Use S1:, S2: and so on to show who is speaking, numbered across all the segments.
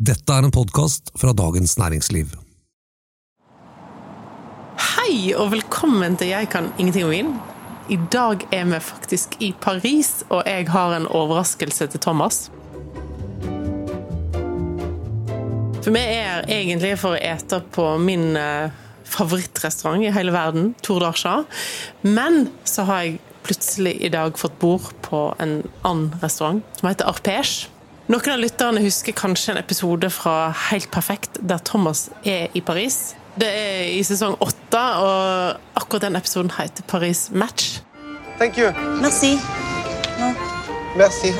S1: Dette er en podkast fra Dagens Næringsliv.
S2: Hei og velkommen til Jeg kan ingenting om vin. I dag er vi faktisk i Paris, og jeg har en overraskelse til Thomas. For vi er egentlig for å ete på min eh, favorittrestaurant i hele verden, Tour d'Archat. Men så har jeg plutselig i dag fått bord på en annen restaurant som heter Arpège. Noen av lytterne husker kanskje en episode fra Helt perfekt, der Thomas er i Paris. Det er i sesong åtte, og akkurat den episoden heter Paris Match.
S3: Thank you.
S4: Merci. No.
S3: Merci. Du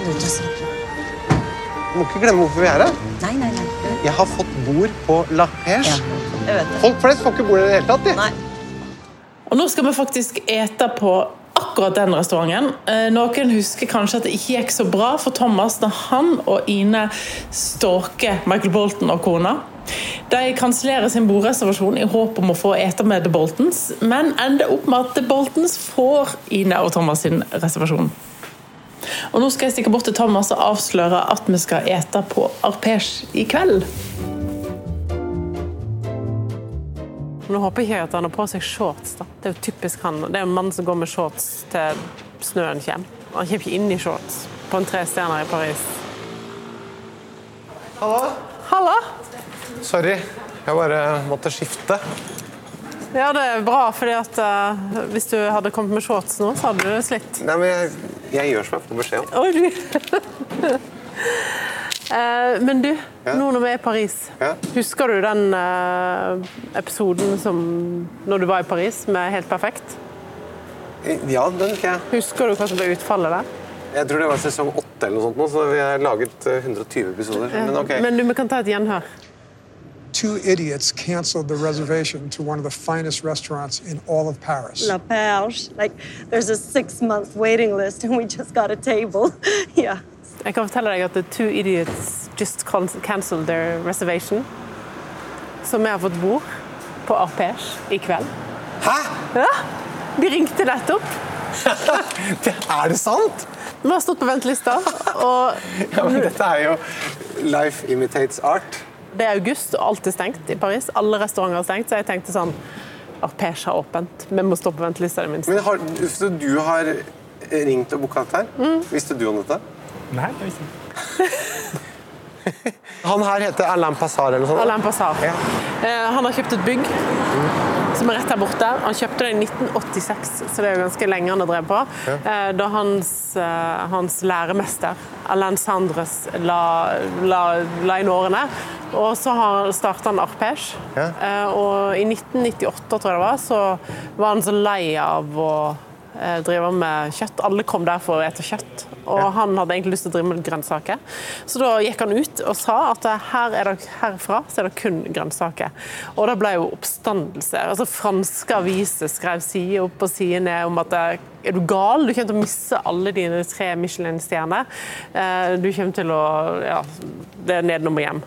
S3: må ikke glemme hvorfor vi er her.
S4: nei, nei. nei.
S3: Jeg har fått bord på La Pêche.
S4: Ja, jeg vet det.
S3: Folk flest får ikke bord i det hele tatt. De.
S4: Nei.
S2: Og nå skal vi faktisk ete på akkurat den restauranten. Eh, Noen husker kanskje at det ikke gikk så bra for Thomas da han og Ine stalker Michael Bolton og kona. De kansellerer sin bordreservasjon i håp om å få ete med The Boltons, men ender opp med at The Boltons får Ine og Thomas sin reservasjon. Og nå skal jeg stikke bort til Thomas og avsløre at vi skal ete på Arpege i kveld. Nå håper jeg ikke at han har på seg shorts. da. Det er jo typisk han. Det er en mann som går med shorts til snøen kommer. Han kommer ikke inn i shorts på en trestjerner i Paris.
S3: Hallo.
S2: Hallo.
S3: Sorry, jeg bare måtte skifte.
S2: Ja, det er bra, fordi at uh, hvis du hadde kommet med shorts nå, så hadde du slitt.
S3: Nei, men jeg, jeg gjør som jeg får beskjed om.
S2: Eh, Men du,
S3: Ja.
S2: nå når vi er i Paris,
S3: Ja.
S2: husker du den eh, episoden som når du var i Paris med Helt perfekt?
S3: Ja, den husker jeg.
S2: Husker du hva som ble utfallet der?
S3: Jeg tror det var sesong åtte eller noe sånt, nå, så vi har laget eh, 120 episoder. Men ok.
S2: Men du, vi kan ta et gjenhør.
S5: two idiots canceled the reservation to one of the finest restaurants in all of Paris.
S6: La Perche. Like, there's a six month waiting list, and we just got a table. yeah.
S2: Jeg kan fortelle deg at the two idiots just cancelled their reservation. Så vi har fått bord på Arpège i kveld.
S3: Hæ?
S2: Ja, de ringte nettopp.
S3: Er det sant?
S2: Vi har stått på ventelista, og
S3: Ja, men dette er jo Life imitates art.
S2: det er august, og alt er stengt i Paris. Alle restauranter er stengt, så jeg tenkte sånn Arpège har åpent. Vi må stå på ventelista i det minste.
S3: Men har, så du har ringt og booka dette her? Visste du om dette?
S7: Nei, det visste jeg ikke.
S3: Han her heter Alain Passar eller noe sånt?
S2: Alain Passar.
S3: Ja.
S2: Eh, Han har kjøpt et bygg som er rett her borte. Han kjøpte det i 1986, så det er jo ganske lenge han har drevet på. Ja. Da hans, eh, hans læremester, Alain Sandres, la, la, la inn årene. Og så starta han Arpège.
S3: Ja.
S2: Eh, Og i 1998, tror jeg det var, så var han så lei av å eh, drive med kjøtt. Alle kom der for å ete kjøtt, og han hadde egentlig lyst til å drive med grønnsaker. Så da gikk han ut og sa at eh, her er det, herfra så er det kun grønnsaker. Og det ble jo oppstandelse. Altså, franske aviser skrev side opp og side ned om at eh, er du gal? Du kommer til å miste alle dine tre Michelin-stjerner. Du kommer til å Ja, det er nedenom og hjem.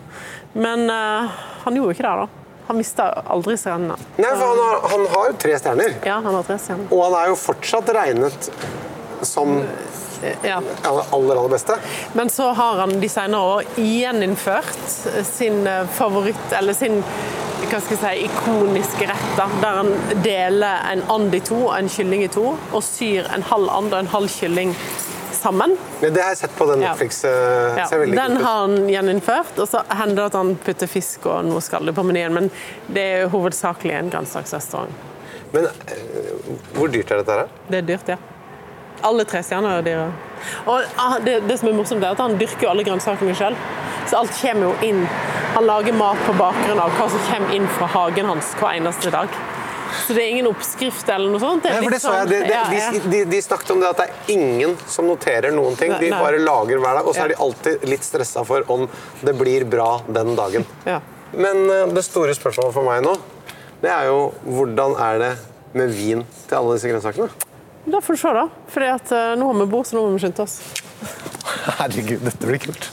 S2: Men uh, han gjorde jo ikke det, da. Han mista aldri stjernene.
S3: Nei, for han har, han har jo tre stjerner.
S2: Ja, han har tre stjerner.
S3: Og han er jo fortsatt regnet som
S2: Ja.
S3: aller, aller beste.
S2: Men så har han de senere år gjeninnført sin eh, favoritt, eller sin hva skal jeg si, ikoniske rett, der han deler en and i to og en kylling i to, og syr en halv and og en halv kylling sammen.
S3: Ja, det har jeg sett på den Netflix. Ja.
S2: Ja,
S3: ser
S2: den har han gjeninnført, og så hender det at han putter fisk og noe skallet på menyen, men det er jo hovedsakelig en grønnsaksrestaurant.
S3: Men eh, hvor dyrt er dette her?
S2: Det er dyrt, ja. Alle tre stjerner er dyre. Og ah, det, det som er morsomt, er at han dyrker jo alle grønnsakene sjøl. Så alt kommer jo inn. Han lager mat på bakgrunn av hva som kommer inn fra hagen hans hver eneste dag. Så det er ingen oppskrift eller noe sånt.
S3: Nei, for det så jeg, det, det,
S2: ja, ja.
S3: de, snakket om det at det er ingen som noterer noen ting. De bare lager hver dag, og så er de alltid litt stressa for om det blir bra den dagen.
S2: Ja.
S3: Men eh, det store spørsmålet for meg nå, det er jo hvordan er det med vin til alle disse grønnsakene?
S2: Da får du se, da. For eh, nå har vi bord, så nå må vi skynde oss.
S3: Herregud, dette blir kult.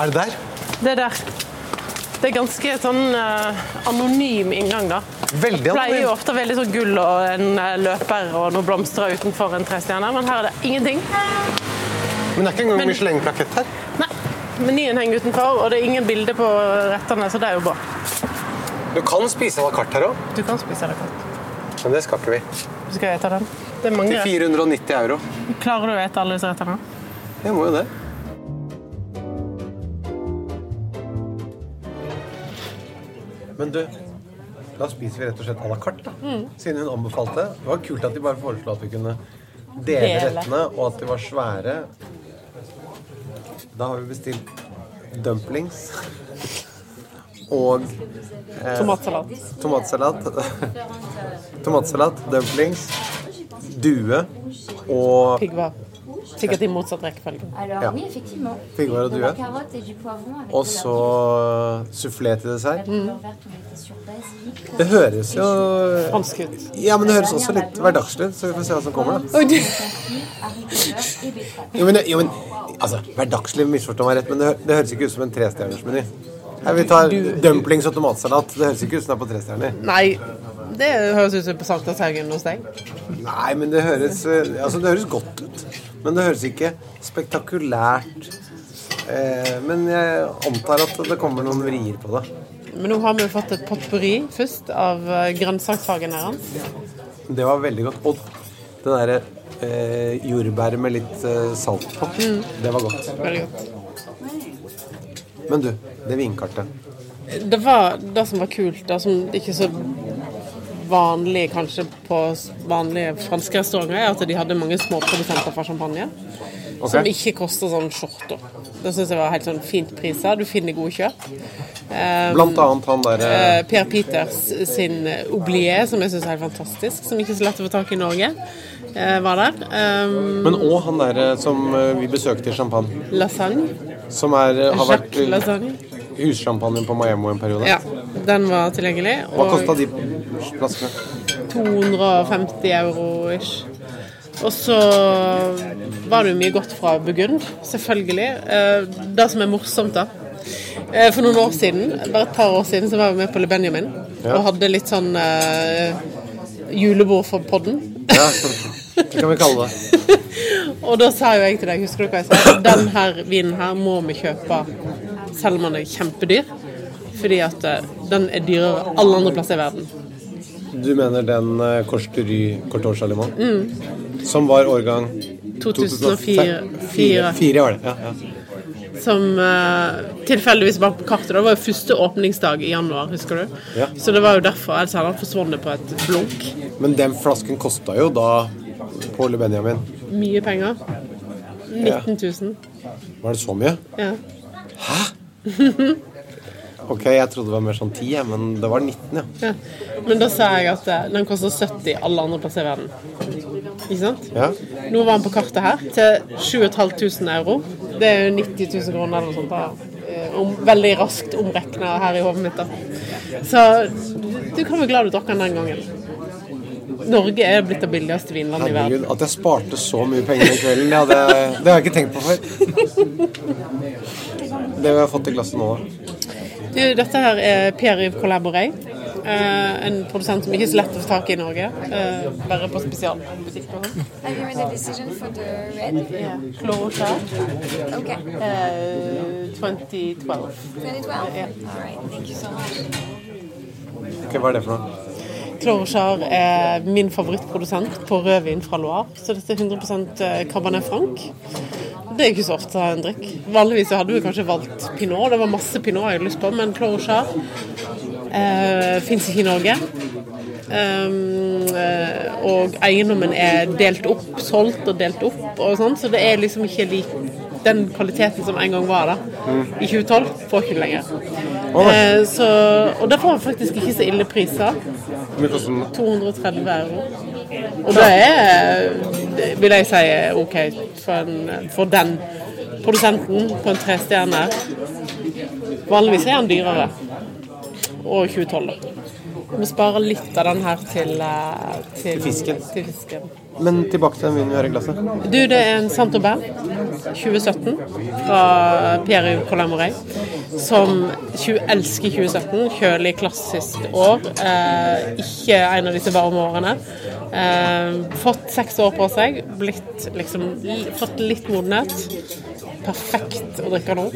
S3: Er det der?
S2: Det er der. Det er ganske sånn eh, anonym inngang, da.
S3: Veldig
S2: Det pleier jo
S3: anonym.
S2: ofte veldig sånn gull og en eh, løper og noen blomster utenfor en trestjerne, men her er det ingenting.
S3: Men det er ikke engang
S2: Men-
S3: Michelin-plakett her.
S2: Nei. Menyen henger utenfor, og det er ingen bilde på rettene, så det er jo bra.
S3: Du kan spise à la carte her òg,
S2: Du kan spise det godt.
S3: men det skal ikke vi.
S2: Skal jeg ta den? Det er mange
S3: Til 490 euro.
S2: Klarer du å ete alle disse rettene?
S3: Jeg må jo det. Men du, da spiser vi rett og slett à la carte, da.
S2: Mm.
S3: Siden hun anbefalte. Det var kult at de bare foreslo at vi kunne dele,
S2: Dele.
S3: rettene, og at de var svære. Da har vi bestilt dumplings. Og eh,
S2: Tomatsalat.
S3: tomatsalat. tomatsalat, dumplings, due og
S2: Piggvar. Sikkert i motsatt rekkefølge.
S3: Ja.
S8: oui,
S3: og due. Og så sufflé til dessert.
S8: basilic.
S3: Det høres jo
S2: Fransk ut.
S3: Ja, men det høres også litt hverdagslig ut, så vi får se hva som kommer, da. Jo, men, jo, men altså, hverdagslig, misforstå meg rett, men det, hø- det høres ikke ut som en trestjernersmeny. Her, vi tar dumplings og tomatsalat. Det høres ikke ut som det er på trestjerner.
S2: Nei, det høres ut som på Sankthanshaugen hos deg.
S3: Nei, men det høres, eh, altså, det høres godt ut. Men det høres ikke spektakulært eh, Men jeg antar at det kommer noen vrier på det.
S2: Men nå har vi jo fått et potpurri først av eh, her hans.
S3: Det var veldig godt. Og det derre eh, jordbæret med litt eh, salt på, det var godt.
S2: Veldig godt.
S3: Men du, det vinkartet.
S2: Det var det som var kult, det som ikke så vanlig kanskje på vanlige franske restauranter, er at de hadde mange småprodusenter for champagne. Som ikke koster sånn skjorta. Det syns jeg var helt sånn fint priser. Du finner gode kjøp. Um,
S3: Blant annet han der
S2: uh, Per Peters sin Oublier, som jeg syns er helt fantastisk, som ikke er så lett å få tak i i Norge, Uh, var der. Um,
S3: Men òg han der som vi besøkte i Champagne.
S2: lasagne.
S3: Som er, har vært
S2: Jacques lasagne.
S3: hussjampanjen på Miami en periode.
S2: Ja, den var tilgjengelig.
S3: Hva kosta de flaskene?
S2: 250 euro ish. Og så var det jo mye godt fra Burgund, selvfølgelig. Eh, Det som er morsomt, da eh, For noen år siden, bare et par år siden, så var jeg med på Le Benjamin
S3: Ja.
S2: og hadde litt sånn uh, julebord for podden.
S3: Ja, det kan vi kalle det.
S2: Og da sa jo jeg til deg, husker du hva jeg sa? Den her vinen her må vi kjøpe selv om den er kjempedyr. Fordi at eh, den er dyrere alle andre plasser i verden.
S3: Du mener den uh, Cortor Chalimont?
S2: Mm.
S3: Som var årgang
S2: 2004.
S3: Fire, fire var det. Ja, ja.
S2: som uh, tilfeldigvis var på kartet. Det var jo første åpningsdag i januar, husker du?
S3: Ja.
S2: Så det var jo derfor. Ellers hadde han forsvunnet på et blunk.
S3: Men den flasken kosta jo da på Le Benjamin.
S2: Mye penger. 19 000.
S3: Var det så mye?
S2: Ja.
S3: Ok, jeg trodde det var mer sånn 10, men det var 19, ja.
S2: ja. Men da sa jeg at eh, den koster 70 alle andre plasser i verden. Ikke sant?
S3: ja.
S2: Nå var den på kartet her til 7500 euro. Det er jo 90 000 kroner eller noe sånt. Da. Eh, Om, veldig raskt omregna her i hodet mitt. da. Så du kan være glad du drakk den den gangen. Norge er blitt det billigste vinlandet i verden.
S3: At jeg sparte så mye penger den kvelden, det, det har jeg ikke tenkt på før. Det har jeg fått i glasset nå, da.
S2: Du, dette her er Pierre-Yves Collaboré. Uh, en produsent som ikke er så lett å få tak i i Norge. Uh, bare på spesialbutikk.
S8: red?
S2: Closure.
S8: Okay.
S2: Eh, 2012.
S8: 2012?
S2: Ja.
S8: All right. Thank you so much.
S3: Ok, Hva er det for noe?
S2: Clorchar er min favorittprodusent på rødvin fra Loire. Så dette er 100% Cabernet Franc. Det er ikke så ofte en drikk. Vanligvis hadde vi kanskje valgt pinot. Det var masse pinot jeg hadde lyst på, men Clorchar eh, fins ikke i Norge. Um, eh, og eiendommen er delt opp, solgt og delt opp og sånn, så det er liksom ikke lik den kvaliteten som en gang var da. I 2012 får ikke lenger. Eh, så, og det får faktisk ikke så ille priser.
S3: Hvor mye koster den?
S2: 230 euro. Og det er, vil jeg si, er OK for, en, for den produsenten på en trestjerner. Vanligvis er den dyrere. Og 2012, da. Vi sparer litt av den her til, eh, til,
S3: Til fisken.
S2: Til fisken.
S3: Men tilbake til den vinen vi har i glasset.
S2: Du, det er en Saint-Aubin 2017 fra Pierre Colamoret. Som elsker 2017. Kjølig, klassisk år. Eh, ikke en av disse varme årene. Eh, fått seks år på seg. Blitt liksom Fått litt modenhet. Perfekt å drikke nå.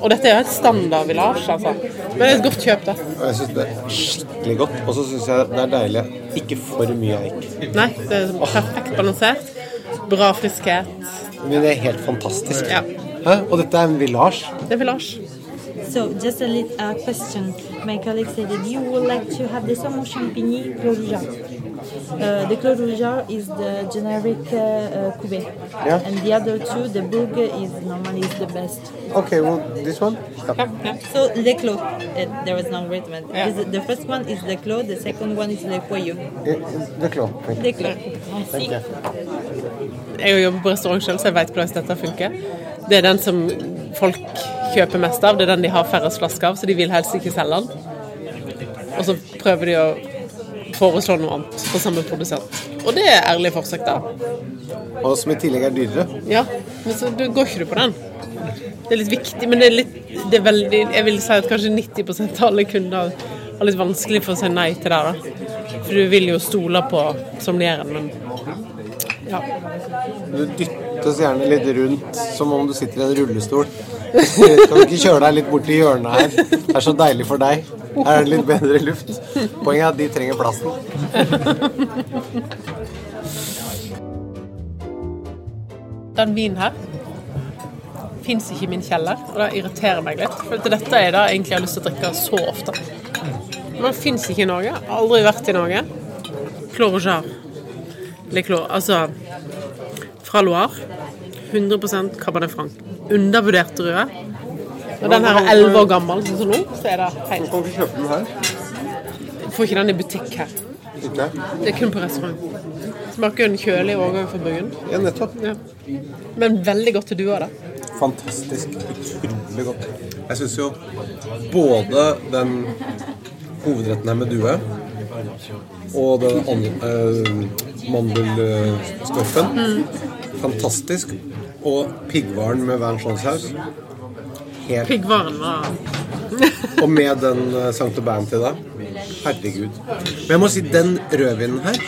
S2: Og dette er jo et standard village, altså. Men det er et godt kjøp,
S3: det. Jeg syns det er skikkelig godt. Og så syns jeg det er deilig ikke for mye eik.
S2: Nei, det er perfekt balansert. Bra friskhet.
S3: Men det er helt fantastisk.
S2: Ja.
S3: Hæ? Og dette er en village.
S2: Det er village.
S4: So, just a little uh, question. My colleague said that you would like to have the Saumon Champigny Rougeard. Uh, the Clos Rougeard is the generic uh, uh, cuvée.
S3: Yeah.
S4: And the other two, the Bourg is normally is the best.
S3: Okay, well, this one?
S4: So, Le Clos, uh, there was no written.
S2: Yeah.
S4: Is The first one is Le Clos, the second one is Le Foyeux.
S3: Le Det er.
S4: Le Clos. Merci.
S2: Jeg jobber på restaurant selv, så jeg vet hvordan dette funker. Det er den som folk kjøper mest av. Det er den de har færrest flasker av, så de vil helst ikke selge den. Og så prøver de å foreslå noe annet for samme produsent. Og det er ærlig forsøk, da.
S3: Og som i tillegg er dyrere.
S2: Ja, men så du går ikke du på den. Det er litt viktig, men det er litt det er veldig, Jeg vil si at kanskje 90% av alle kunder har litt vanskelig for å si nei til det. da. For du vil jo stole på sommelieren, men ja.
S3: Du dyttes gjerne litt rundt som om du sitter i en rullestol. Kan du ikke kjøre deg litt bort til hjørnet her? Det er så deilig for deg. Her er det litt bedre luft. Poenget er at de trenger plassen.
S2: Den vinen her fins ikke i min kjeller, og det irriterer meg litt. For dette er det jeg egentlig har lyst til å drikke så ofte. Men den fins ikke i Norge. Aldri vært i Norge. Clos Rougeard. Altså fra Loire. 100% Cabernet Franc. Undervurdert drue. Og den her er 11 år gammel, sånn som nå, så er det helt
S3: Kan du ikke kjøpe den her?
S2: Får ikke den i butikk her.
S3: Ikke?
S2: Det er kun på restaurant. Smaker en kjølig årgang fra bryggen.
S3: Ja, nettopp.
S2: Ja. Men veldig godt til du òg, da.
S3: Fantastisk. Utrolig godt. Jeg syns jo både den hovedretten her med due og den uh, mandelstoffen fantastisk. Og piggvaren med Vernchon-saus. Helt
S2: Piggvaren var
S3: Og med den uh, Saint-Aubin til deg. Herregud. Men jeg må si, den rødvinen her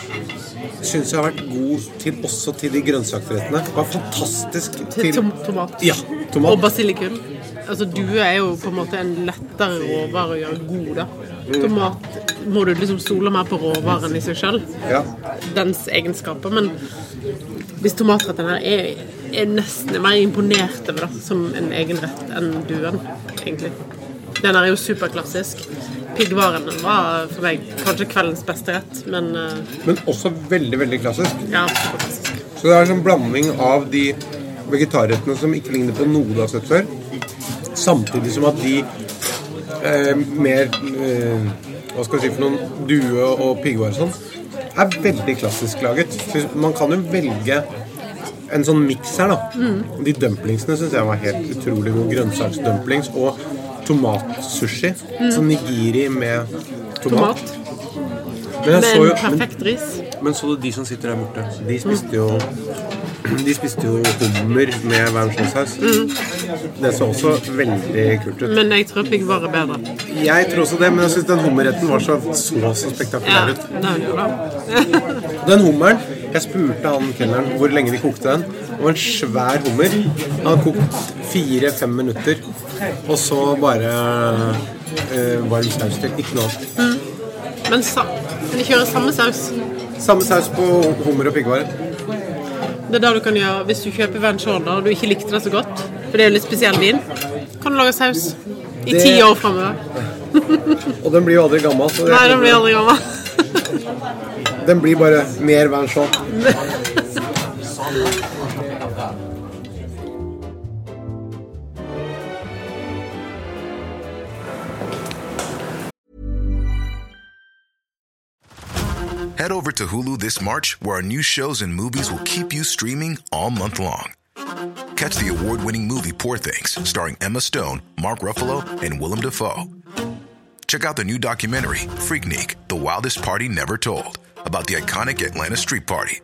S3: syns jeg har vært god til, også til de grønnsakrettene. Var fantastisk
S2: til tom tomat.
S3: Ja, tomat.
S2: Og basilikum. Altså, due er jo på en måte en lettere råvare å gjøre god, da.
S3: Mm.
S2: Tomat må du liksom stole mer på råvaren i seg sjøl.
S3: Ja.
S2: Dens egenskaper. Men hvis tomatretten her er, er nesten mer imponert over det som en egen rett enn duen, egentlig. Den er jo superklassisk. Piggvaren var for meg kanskje kveldens beste rett, men eh,
S3: Men også veldig, veldig klassisk.
S2: ja, superklassisk.
S3: Så det er en sånn blanding av de vegetarrettene som ikke ligner på noe du har sett før, samtidig som at de eh, mer eh, Hva skal vi si for noen due og piggvar og sånn, er veldig klassisk laget. Man kan jo velge en sånn miks her, da. De dumplingsene syns jeg var helt utrolig gode. Grønnsaksdumplings og tomatsushi. Sånn nigiri med tomat.
S2: Tomat.
S3: Men så jo- men-
S2: perfekt ris.
S3: men så du de som sitter der borte? De spiste jo De spiste jo hummer med vermsjøsaus. Det så også veldig kult ut.
S2: Men jeg tror piggvar er bedre.
S3: Jeg tror også det, men jeg syns den hummerretten var så så, så spektakulær ut.
S2: den.
S3: Den hummeren Jeg spurte han kelneren hvor lenge de kokte den. Det var en svær hummer. Han hadde kokt fire-fem minutter, og så bare øh, varm saus til. Ikke noe annet.
S2: Men sa, de kjører samme saus.
S3: Samme saus på hummer og piggvare.
S2: Det er det du kan gjøre hvis du kjøper Venchorda og du ikke likte det så godt. For det er jo litt spesiell vin. Kan du lage saus i
S3: Det-
S2: ti år framover.
S3: Og den blir jo aldri gammel. Så det-
S2: Nei, den blir aldri gammel.
S3: Den blir bare mer.
S9: Head over to Hulu this March, where our new shows and movies will keep you streaming all month long. Catch the award winning movie Poor Things, starring Emma Stone, Mark Ruffalo, and Willem Dafoe. Check out the new documentary, Freaknik The Wildest Party Never Told about the iconic Atlanta Street Party.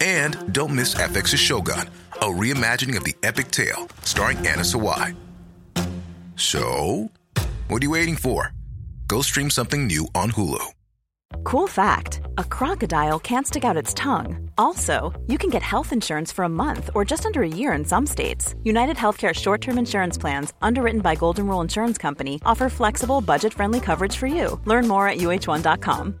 S9: And don't miss FX's Shogun, a reimagining of the epic tale, starring Anna Sawai. So, what are you waiting for? Go stream something new on Hulu.
S10: Cool fact a crocodile can't stick out its tongue. Also, you can get health insurance for a month or just under a year in some states. United Healthcare short term insurance plans, underwritten by Golden Rule Insurance Company, offer flexible, budget friendly coverage for you. Learn more at uh1.com.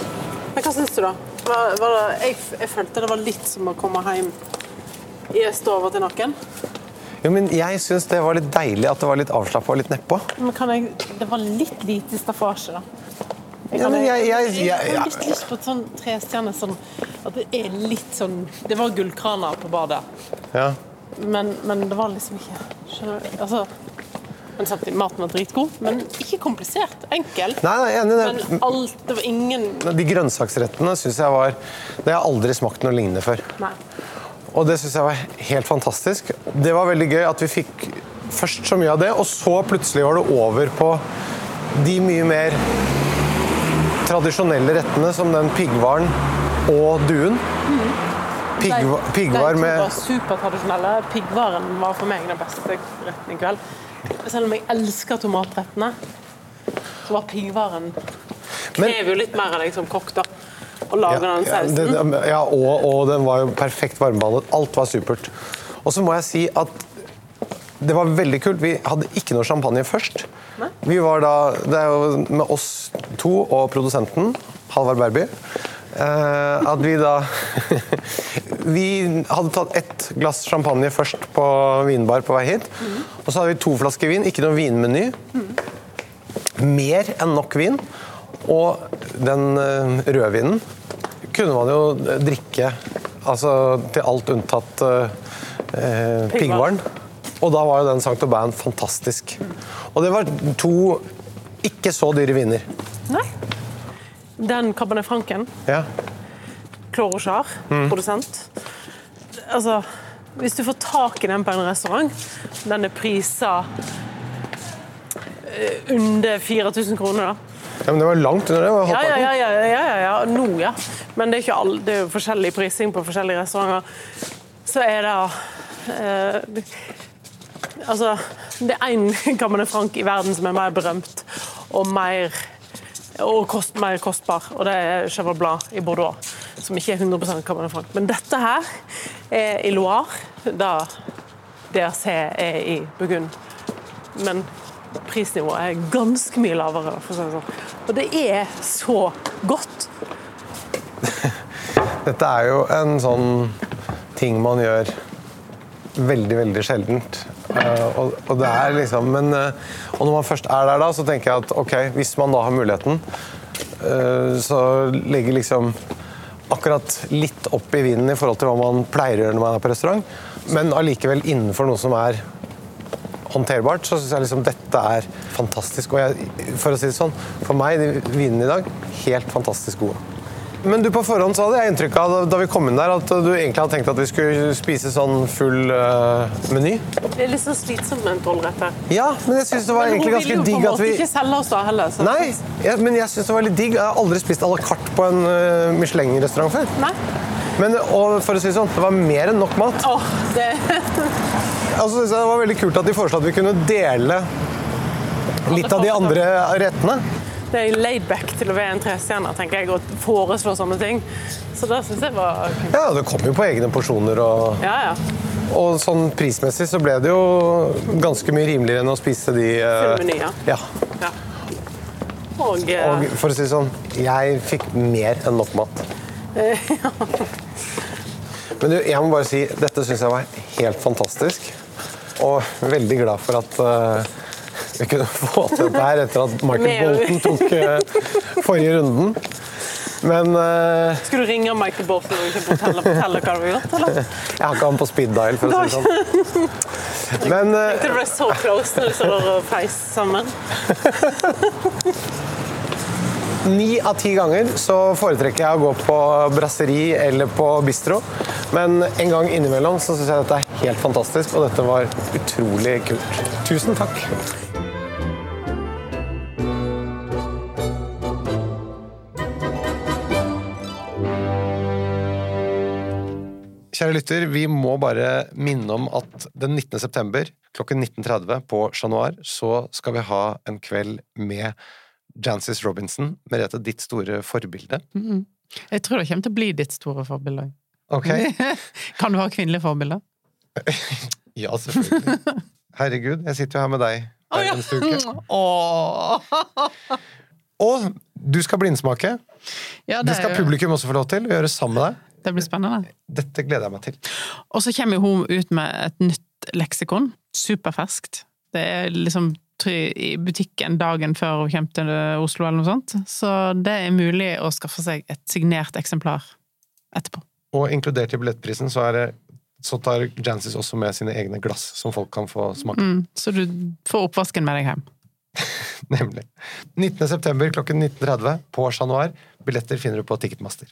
S2: Men hva syns du, da? Var, var det, jeg, jeg følte det var litt som å komme hjem i stå over til noen.
S3: Jo, men jeg syns det var litt deilig at det var litt avslappa og litt nedpå.
S2: Men kan jeg, det var litt lite staffasje, da. Jeg,
S3: Ja,
S2: kan-
S3: men jeg- jeg-
S2: jeg,
S3: jeg-
S2: har litt lyst på et sånn trestjerne sånn At det er litt sånn Det var gullkraner på badet,
S3: Ja.
S2: men, men det var liksom ikke Skjønner du? Altså men samtidig, Maten var dritgod, men ikke komplisert. Enkel.
S3: Nei, nei, enig det.
S2: Men alt Det var ingen
S3: De grønnsaksrettene syns jeg var Det har jeg aldri smakt noe lignende før.
S2: Nei.
S3: Og det syns jeg var helt fantastisk. Det var veldig gøy at vi fikk først så mye av det, og så plutselig var det over på de mye mer tradisjonelle rettene, som den piggvaren og duen. Mm. piggvar
S2: De to var supertradisjonelle. Piggvaren var for meg den beste retten i kveld. Selv om jeg elsker tomatrettene, så var piggvaren krever jo litt mer av deg som kokk, da. Å lage den
S3: Ja,
S2: sausen.
S3: det- ja og, og den var jo perfekt varmebehandlet. Alt var supert. Og så må jeg si at det var veldig kult. Vi hadde ikke noe champagne først. Vi var da, Det er jo med oss to og produsenten, Halvard Berby, eh, at vi da Vi hadde tatt ett glass champagne først på vinbar på vei hit. Og så hadde vi to flasker vin, ikke noe vinmeny. Mer enn nok vin. Og den eh, rødvinen kunne man jo drikke altså, til alt unntatt eh, eh, piggvaren. Og da var jo den Sankt Aubin fantastisk. Og det var to ikke så dyre viner.
S2: Nei. Den Cabernet Franken,
S3: Ja.
S2: Clorochar,
S3: Mm.
S2: produsent. Altså, hvis du får tak i den på en restaurant, den er prisa eh, under 4000 kroner, da.
S3: ja, Men det var langt under det. var
S2: Ja, ja, ja, ja, ja, ja, ja. Nå, ja. Men det er, all, det er jo forskjellig prising på forskjellige restauranter. Så er det eh, Altså, det er én Cabernet Franc i verden som er mer berømt og mer og kost, mer kostbar, og det er Cheval Blanc i Bordeaux, som ikke er 100% Cabernet Franc. Men dette her er i Loire, da DRC er i Burgund. Men prisnivået er ganske mye lavere, sånn. Og det er så godt.
S3: Dette er jo en sånn ting man gjør veldig, veldig sjeldent. Eh, og, og det er liksom, men, eh, og når man først er der, da, så tenker jeg at ok, hvis man da har muligheten, eh, så legger liksom akkurat litt opp i vinen i forhold til hva man pleier å gjøre når man er på restaurant, men allikevel innenfor noe som er håndterbart, så syns jeg liksom dette er fantastisk. Og jeg, for å si det sånn, for meg, de vinene i dag, helt fantastisk gode. Men du på forhånd så hadde jeg inntrykk av da vi kom inn der, at du egentlig hadde tenkt at vi skulle spise sånn full uh, meny.
S2: Det er litt så slitsomt med en tolvrett her.
S3: Ja, men jeg syns det var
S2: Men
S3: egentlig ganske digg at vi
S2: ikke selge oss da heller. Så.
S3: Nei, ja, men jeg syns det var litt digg. Jeg har aldri spist à la carte på en uh, Michelin-restaurant før.
S2: Nei.
S3: Men for å si det sånn, det var mer enn nok mat.
S11: Åh, det
S3: altså, det var veldig kult at de foreslo at vi kunne dele litt av de andre rettene.
S11: Det er laid back til å være en trestjerner, tenker jeg, å foreslå sånne ting. Så det syns jeg var kult.
S3: Ja, det kom jo på egne porsjoner og
S11: Ja, ja.
S3: Og sånn prismessig så ble det jo ganske mye rimeligere enn å spise de eh,
S11: Full ja.
S3: ja.
S11: Og, eh,
S3: Og for å si det sånn, jeg fikk mer enn nok mat.
S11: ja.
S3: Men du, jeg må bare si, dette syns jeg var helt fantastisk. Og veldig glad for at eh, vi kunne få til dette her etter at Michael. Bolton tok eh, forrige runden. Men uh,
S11: Skulle du ringe Michael Bolton og ikke fortelle, fortelle hva du har gjort, eller?
S3: jeg har ikke han på speed dial, for å si det sånn. Men eh,
S11: Det ble så close når du står der og feis sammen.
S3: Ni av ti ganger så foretrekker jeg å gå på brasseri eller på bistro. Men en gang innimellom så syns jeg dette er helt fantastisk, og dette var utrolig kult. Tusen takk. Kjære lytter, vi må bare minne om at den 19. september klokken 19.30 på Chat Noir så skal vi ha en kveld med Jancis Robinson, Merete, ditt store forbilde.
S2: Mhm. Jeg tror det kommer til å bli ditt store forbilde.
S3: Ok?
S2: kan du ha kvinnelige forbilder?
S3: Ja, selvfølgelig. Herregud, jeg sitter jo her med deg hver eneste uke.
S2: Åh.
S3: Og du skal blindsmake.
S2: Ja,
S3: det
S2: det
S3: skal
S2: jo-
S3: publikum også få lov til å gjøre sammen med deg.
S2: Det blir spennende.
S3: Dette gleder jeg meg til.
S2: Og så kommer hun ut med et nytt leksikon. Superferskt. Det er liksom i butikken dagen før hun kommer til Oslo eller noe sånt. Så det er mulig å skaffe seg et signert eksemplar etterpå.
S3: Og inkludert i billettprisen så, det, så tar Jancis også med sine egne glass som folk kan få smake.
S2: Mm, så du får oppvasken med deg hjem.
S3: Nemlig. 19. september klokken 19.30 på Chat Noir. Billetter finner du på Ticketmaster.